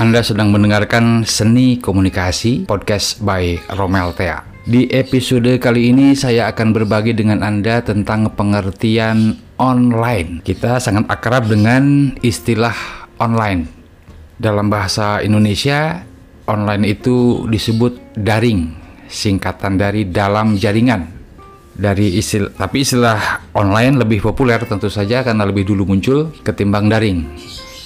Anda sedang mendengarkan Seni Komunikasi Podcast by Romel Tea. Di episode kali ini saya akan berbagi dengan Anda tentang pengertian online. Kita sangat akrab dengan istilah online. Dalam bahasa Indonesia, online itu disebut daring, singkatan dari dalam jaringan dari istilah tapi istilah online lebih populer tentu saja karena lebih dulu muncul ketimbang daring.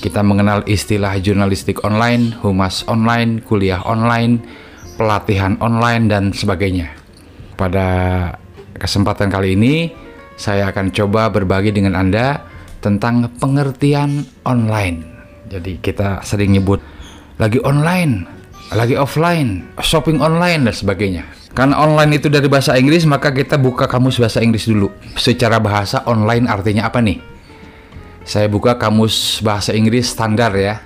Kita mengenal istilah jurnalistik online, humas online, kuliah online, pelatihan online dan sebagainya. Pada kesempatan kali ini saya akan coba berbagi dengan Anda tentang pengertian online. Jadi kita sering nyebut lagi online, lagi offline, shopping online dan sebagainya. Karena online itu dari bahasa Inggris, maka kita buka kamus bahasa Inggris dulu. Secara bahasa online artinya apa nih? Saya buka kamus bahasa Inggris standar ya.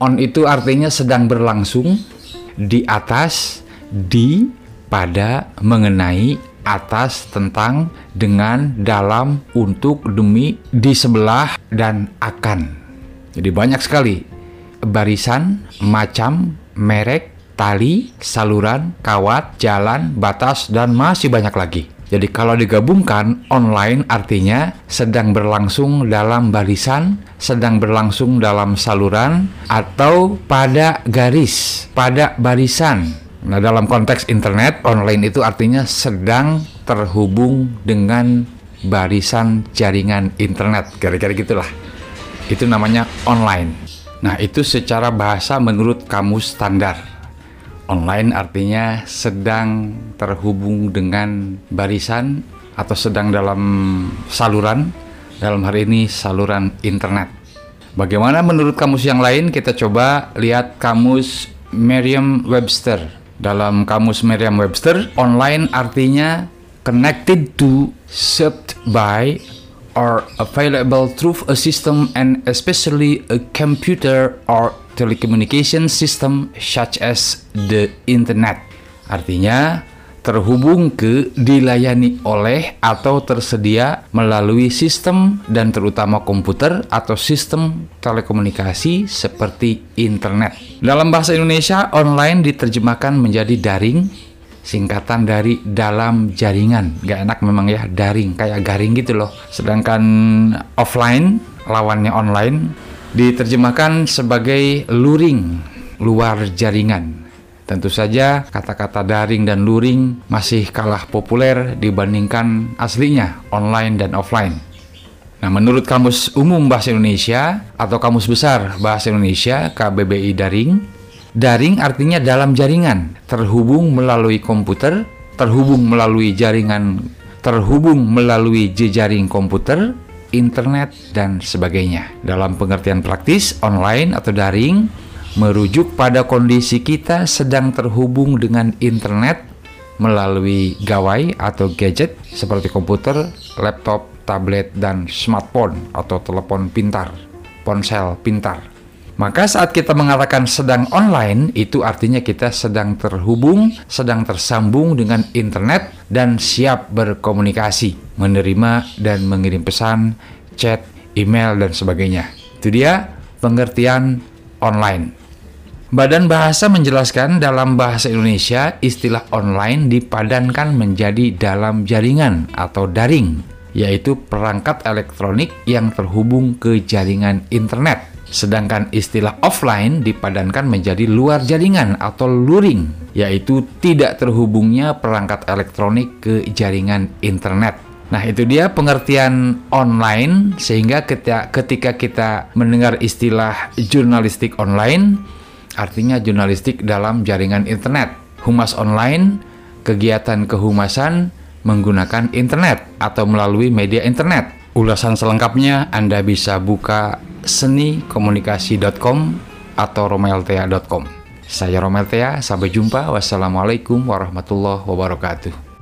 On itu artinya sedang berlangsung, di atas, di, pada, mengenai, atas, tentang, dengan, dalam, untuk, demi, di sebelah, dan akan. Jadi banyak sekali barisan, macam, merek, tali, saluran, kawat, jalan, batas, dan masih banyak lagi. Jadi kalau digabungkan, online artinya sedang berlangsung dalam barisan, sedang berlangsung dalam saluran, atau pada garis, pada barisan. Nah dalam konteks internet, online itu artinya sedang terhubung dengan barisan jaringan internet. Kira-kira gitulah. Itu namanya online. Nah itu secara bahasa menurut kamus standar. Online artinya sedang terhubung dengan barisan atau sedang dalam saluran, dalam hari ini saluran internet. Bagaimana menurut kamus yang lain? Kita coba lihat kamus Merriam-Webster. Dalam kamus Merriam-Webster, online artinya connected to, served by, or available through a system and especially a computer or telecommunication system such as the internet. Artinya terhubung ke, dilayani oleh atau tersedia melalui sistem dan terutama komputer atau sistem telekomunikasi seperti internet. Dalam bahasa Indonesia, online diterjemahkan menjadi daring, singkatan dari dalam jaringan. Gak enak memang ya, daring, kayak garing gitu loh. Sedangkan offline, lawannya online, diterjemahkan sebagai luring, luar jaringan. Tentu saja kata-kata daring dan luring masih kalah populer dibandingkan aslinya online dan offline. Nah, menurut Kamus Umum Bahasa Indonesia atau Kamus Besar Bahasa Indonesia KBBI Daring, daring artinya dalam jaringan, terhubung melalui komputer, terhubung melalui jaringan, terhubung melalui jejaring komputer, internet, dan sebagainya. Dalam pengertian praktis, online atau daring merujuk pada kondisi kita sedang terhubung dengan internet melalui gawai atau gadget seperti komputer, laptop, tablet, dan smartphone atau telepon pintar, ponsel pintar. Maka saat kita mengatakan sedang online, itu artinya kita sedang terhubung, sedang tersambung dengan internet dan siap berkomunikasi, menerima dan mengirim pesan, chat, email, dan sebagainya. Itu dia pengertian online. Badan Bahasa menjelaskan dalam bahasa Indonesia istilah online dipadankan menjadi dalam jaringan atau daring, yaitu perangkat elektronik yang terhubung ke jaringan internet Sedangkan istilah offline dipadankan menjadi luar jaringan atau luring, yaitu tidak terhubungnya perangkat elektronik ke jaringan internet. Nah, itu dia pengertian online sehingga ketika, kita mendengar istilah jurnalistik online, artinya jurnalistik dalam jaringan internet. Humas online, kegiatan kehumasan menggunakan internet atau melalui media internet. Ulasan selengkapnya Anda bisa buka senikomunikasi.com atau romeltea.com. Saya Romeltea, sampai jumpa. Wassalamualaikum warahmatullahi wabarakatuh.